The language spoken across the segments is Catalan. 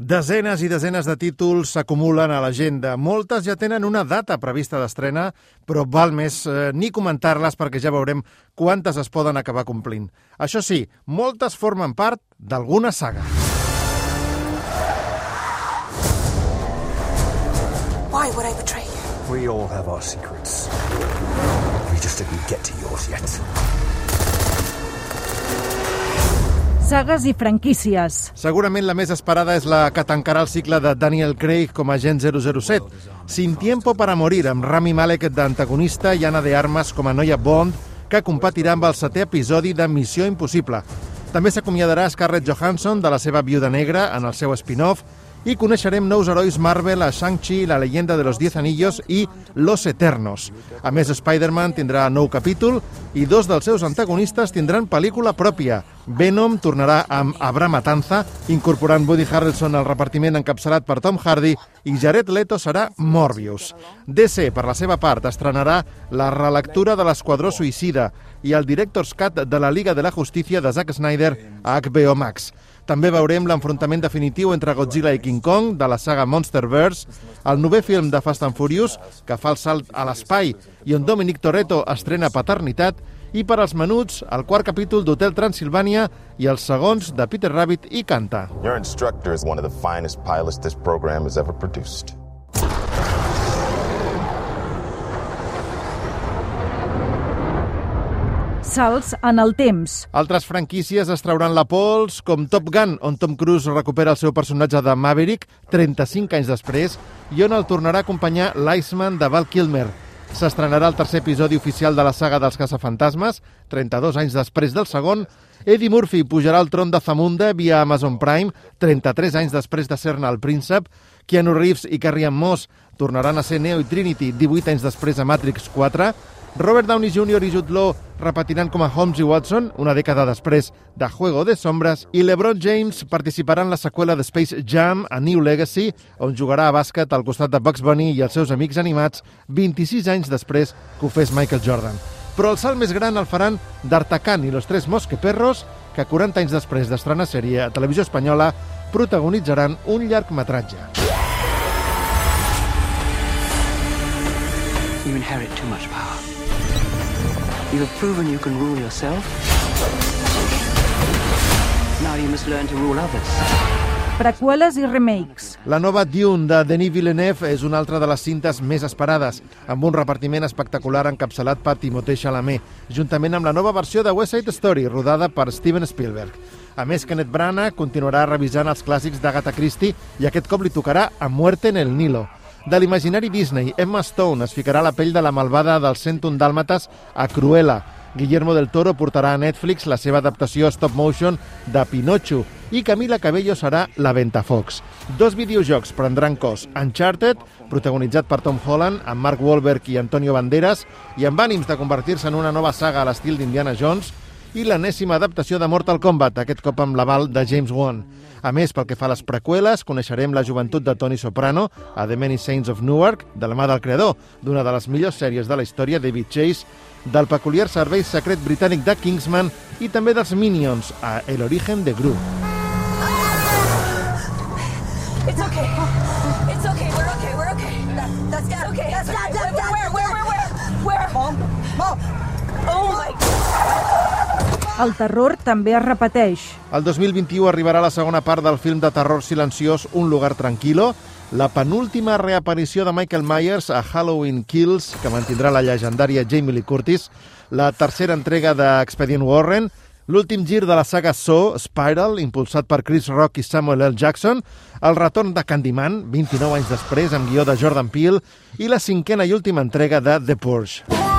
Desenes i desenes de títols s'acumulen a l'agenda. Moltes ja tenen una data prevista d'estrena, però val més eh, ni comentar-les perquè ja veurem quantes es poden acabar complint. Això sí, moltes formen part d'alguna saga. Why would I betray you? We all have our secrets. We just didn't get to yours yet. Sagues i franquícies. Segurament la més esperada és la que tancarà el cicle de Daniel Craig com a agent 007. Sin tiempo para morir, amb Rami Malek d'antagonista i Anna de Armas com a noia Bond, que competirà amb el setè episodi de Missió Impossible. També s'acomiadarà Scarlett Johansson de la seva viuda negra en el seu spin-off i coneixerem nous herois Marvel a Shang-Chi, la leyenda de los Diez Anillos i Los Eternos. A més, Spider-Man tindrà nou capítol i dos dels seus antagonistes tindran pel·lícula pròpia. Venom tornarà amb Abra Matanza, incorporant Woody Harrelson al repartiment encapçalat per Tom Hardy i Jared Leto serà Morbius. DC, per la seva part, estrenarà la relectura de l'Esquadró Suïcida i el Director's Cut de la Liga de la Justícia de Zack Snyder a HBO Max. També veurem l'enfrontament definitiu entre Godzilla i King Kong de la saga Monsterverse, el novè film de Fast and Furious, que fa el salt a l'espai i on Dominic Toretto estrena Paternitat, i per als menuts, el quart capítol d'Hotel Transilvània i els segons de Peter Rabbit i Canta. Your instructor is one of the finest pilots this program has ever produced. Salts en el temps. Altres franquícies es trauran la pols, com Top Gun, on Tom Cruise recupera el seu personatge de Maverick 35 anys després i on el tornarà a acompanyar l'Iceman de Val Kilmer. S'estrenarà el tercer episodi oficial de la saga dels caçafantasmes, 32 anys després del segon. Eddie Murphy pujarà al tron de Zamunda via Amazon Prime, 33 anys després de ser-ne el príncep. Keanu Reeves i Carrie Ann Moss tornaran a ser Neo i Trinity 18 anys després a Matrix 4. Robert Downey Jr. i Jude Law repetiran com a Holmes i Watson una dècada després de Juego de Sombras i LeBron James participarà en la seqüela de Space Jam a New Legacy, on jugarà a bàsquet al costat de Bugs Bunny i els seus amics animats 26 anys després que ho fes Michael Jordan. Però el salt més gran el faran D'Artacán i los Tres Mosqueperros, que 40 anys després d'estrenar sèrie a Televisió Espanyola protagonitzaran un llargmetratge. You inherit too much power. You have proven you can rule yourself. Now you must learn to rule others. Preqüeles i remakes. La nova Dune de Denis Villeneuve és una altra de les cintes més esperades, amb un repartiment espectacular encapçalat per Timothée Chalamet, juntament amb la nova versió de West Side Story, rodada per Steven Spielberg. A més, Kenneth Branagh continuarà revisant els clàssics d'Agatha Christie i aquest cop li tocarà A muerte en el Nilo. De l'imaginari Disney, Emma Stone es ficarà a la pell de la malvada dels 101 dàlmates a Cruella. Guillermo del Toro portarà a Netflix la seva adaptació stop motion de Pinocho i Camila Cabello serà la Ventafocs. Dos videojocs prendran cos. Uncharted, protagonitzat per Tom Holland, amb Mark Wahlberg i Antonio Banderas, i amb ànims de convertir-se en una nova saga a l'estil d'Indiana Jones, i l'enèsima adaptació de Mortal Kombat, aquest cop amb l'aval de James Wan. A més, pel que fa a les preqüeles, coneixerem la joventut de Tony Soprano a The Many Saints of Newark, de la mà del creador d'una de les millors sèries de la història, David Chase, del peculiar servei secret britànic de Kingsman i també dels Minions, a El Origen de Gru. It's okay. It's okay. We're okay. We're okay. That, that's it's okay. That's okay. Where, where, where, where, where? Where? Mom. Mom. Oh my El terror també es repeteix. El 2021 arribarà la segona part del film de terror silenciós Un lugar tranquilo, la penúltima reaparició de Michael Myers a Halloween Kills, que mantindrà la llegendària Jamie Lee Curtis, la tercera entrega d'Expedient Warren, l'últim gir de la saga Saw, Spiral, impulsat per Chris Rock i Samuel L. Jackson, el retorn de Candyman, 29 anys després, amb guió de Jordan Peele, i la cinquena i última entrega de The Purge.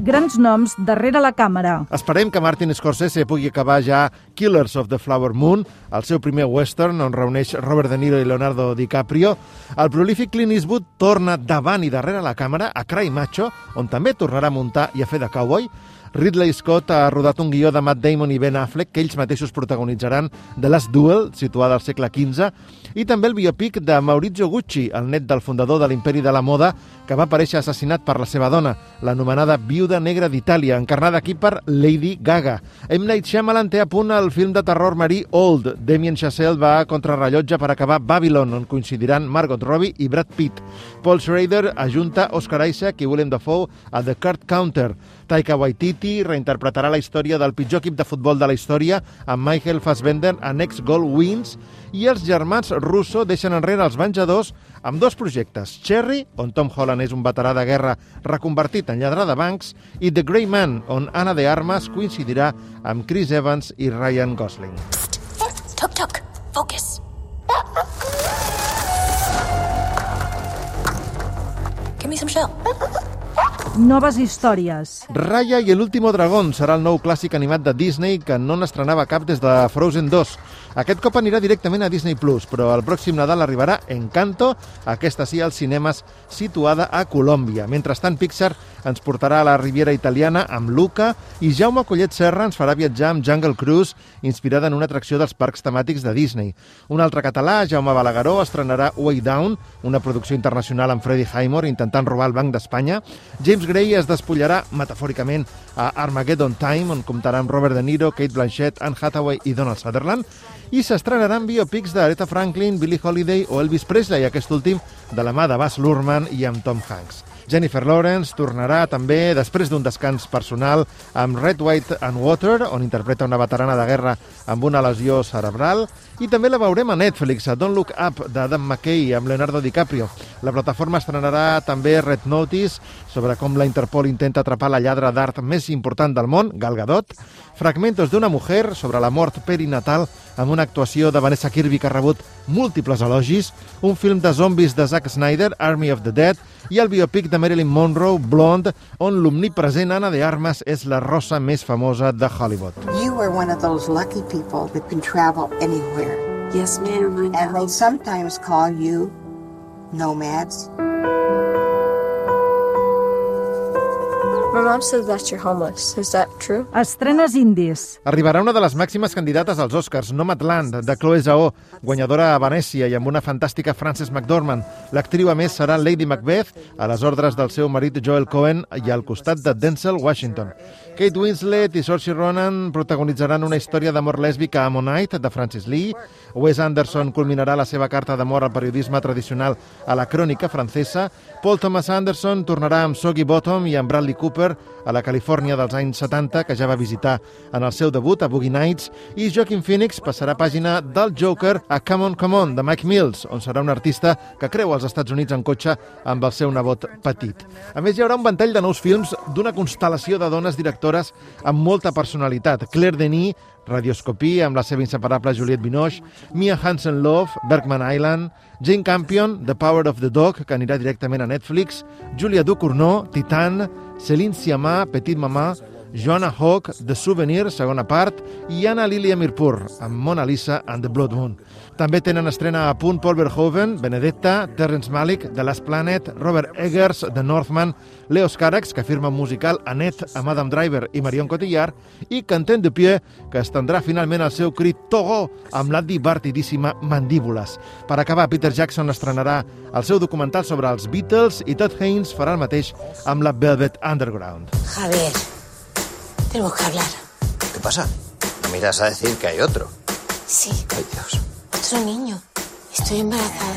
Grans noms darrere la càmera. Esperem que Martin Scorsese pugui acabar ja Killers of the Flower Moon, el seu primer western on reuneix Robert De Niro i Leonardo DiCaprio. El prolífic Clint Eastwood torna davant i darrere la càmera a Cry Macho, on també tornarà a muntar i a fer de cowboy. Ridley Scott ha rodat un guió de Matt Damon i Ben Affleck que ells mateixos protagonitzaran The Last Duel, situada al segle XV, i també el biopic de Maurizio Gucci, el net del fundador de l'imperi de la moda, que va aparèixer assassinat per la seva dona, l'anomenada Viuda Negra d'Itàlia, encarnada aquí per Lady Gaga. M. Night Shyamalan té a punt el film de terror marí Old. Damien Chazelle va a contrarrellotge per acabar Babylon, on coincidiran Margot Robbie i Brad Pitt. Paul Schrader ajunta Oscar Isaac i Willem Dafoe a The Card Counter. Taika Waititi reinterpretarà la història del pitjor equip de futbol de la història amb Michael Fassbender a Next Goal Wins i els germans Russo deixen enrere els Venjadors amb dos projectes, Cherry, on Tom Holland és un veterà de guerra reconvertit en lladre de bancs, i The Grey Man, on Anna de Armas coincidirà amb Chris Evans i Ryan Gosling. Tuk tuk. Focus. Shell. Noves històries. Raya i el último dragón serà el nou clàssic animat de Disney que no n'estrenava cap des de Frozen 2. Aquest cop anirà directament a Disney+, Plus, però el pròxim Nadal arribarà Encanto, aquesta sí als cinemes, situada a Colòmbia. Mentrestant, Pixar ens portarà a la Riviera Italiana amb Luca i Jaume Collet Serra ens farà viatjar amb Jungle Cruise, inspirada en una atracció dels parcs temàtics de Disney. Un altre català, Jaume Balagueró, estrenarà Way Down, una producció internacional amb Freddie Highmore intentant robar el Banc d'Espanya. James Gray es despullarà, metafòricament, a Armageddon Time, on comptarà amb Robert De Niro, Kate Blanchett, Anne Hathaway i Donald Sutherland, i s'estrenaran biopics d'Aretha Franklin, Billie Holiday o Elvis Presley, aquest últim de la mà de Baz Luhrmann i amb Tom Hanks. Jennifer Lawrence tornarà també després d'un descans personal amb Red, White and Water, on interpreta una veterana de guerra amb una lesió cerebral, i també la veurem a Netflix, a Don't Look Up, d'Adam McKay, amb Leonardo DiCaprio. La plataforma estrenarà també Red Notice, sobre com la Interpol intenta atrapar la lladra d'art més important del món, Gal Gadot, Fragmentos d'una mujer, sobre la mort perinatal, amb una actuació de Vanessa Kirby que ha rebut múltiples elogis, un film de zombis de Zack Snyder, Army of the Dead, i el biopic de Marilyn Monroe, Blonde, on l'omnipresent Anna de Armas és la rosa més famosa de Hollywood. You are one of those lucky people that can travel anywhere. Yes, ma'am. And they sometimes call you nomads. My mom says that you're homeless. Is that true? Estrenes indis. Arribarà una de les màximes candidates als Oscars, Nomadland, de Chloe Zhao, guanyadora a Venècia i amb una fantàstica Frances McDormand. L'actriu, a més, serà Lady Macbeth, a les ordres del seu marit Joel Cohen i al costat de Denzel Washington. Kate Winslet i Saoirse Ronan protagonitzaran una història d'amor lèsbica a Ammonite, de Francis Lee. Wes Anderson culminarà la seva carta d'amor al periodisme tradicional a la crònica francesa. Paul Thomas Anderson tornarà amb Soggy Bottom i amb Bradley Cooper a la Califòrnia dels anys 70, que ja va visitar en el seu debut a Boogie Nights, i Joaquin Phoenix passarà pàgina del Joker a Come On, Come On, de Mike Mills, on serà un artista que creu als Estats Units en cotxe amb el seu nebot petit. A més, hi haurà un ventall de nous films d'una constel·lació de dones directores amb molta personalitat. Claire Denis, Radioscopia, amb la seva inseparable Juliette Binoche, Mia Hansen-Love, Bergman Island, Jane Campion, The Power of the Dog, que anirà directament a Netflix, Julia Ducournau, Titan, Céline Sciamma, Petit Mamà, Joanna Hawke, The Souvenir, segona part, i Anna Lilia Mirpur, amb Mona Lisa and the Blood Moon. També tenen estrena a punt Paul Verhoeven, Benedetta, Terrence Malick, The Last Planet, Robert Eggers, The Northman, Leos Carax, que firma musical Annette amb Adam Driver i Marion Cotillard, i Quentin Dupieux, que estendrà finalment el seu crit Togo amb la divertidíssima Mandíbules. Per acabar, Peter Jackson estrenarà el seu documental sobre els Beatles i Todd Haynes farà el mateix amb la Velvet Underground. Javier, tenemos que hablar. ¿Qué pasa? ¿No me irás a decir que hay otro? Sí, Ay, Dios. otro niño. Estoy embarazada.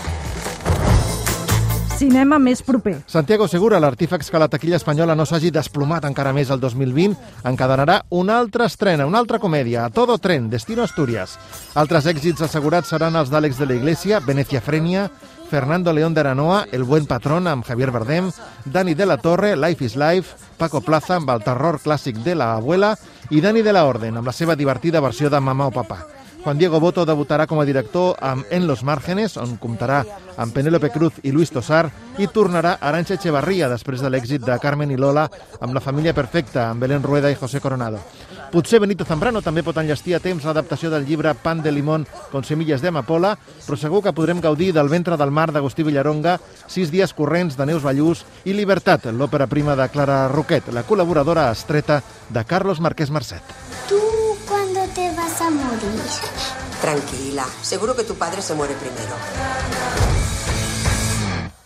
Cinema més proper. Santiago Segura, l'artífex que la taquilla espanyola no s'hagi desplomat encara més el 2020, encadenarà una altra estrena, una altra comèdia, a todo tren, Destino Asturias. Altres èxits assegurats seran els d'Àlex de la Iglesia, Venecia Frenia, Fernando León de Aranoa, El buen patrón amb Javier Bardem, Dani de la Torre, Life is Life, Paco Plaza amb el terror clàssic de la abuela i Dani de la Orden amb la seva divertida versió de Mamà o Papà. Juan Diego Boto debutarà com a director amb En los márgenes, on comptarà amb Penélope Cruz i Luis Tosar, i tornarà Aranxa Echevarría després de l'èxit de Carmen i Lola amb La família perfecta, amb Belén Rueda i José Coronado. Potser Benito Zambrano també pot enllestir a temps l'adaptació del llibre Pan de limón con semillas de amapola, però segur que podrem gaudir del ventre del mar d'Agustí Villaronga, Sis dies corrents de Neus Ballús i Libertat, l'òpera prima de Clara Roquet, la col·laboradora estreta de Carlos Marquès Marcet. ¿Tú cuándo te vas a morir? Tranquila, seguro que tu padre se muere primero.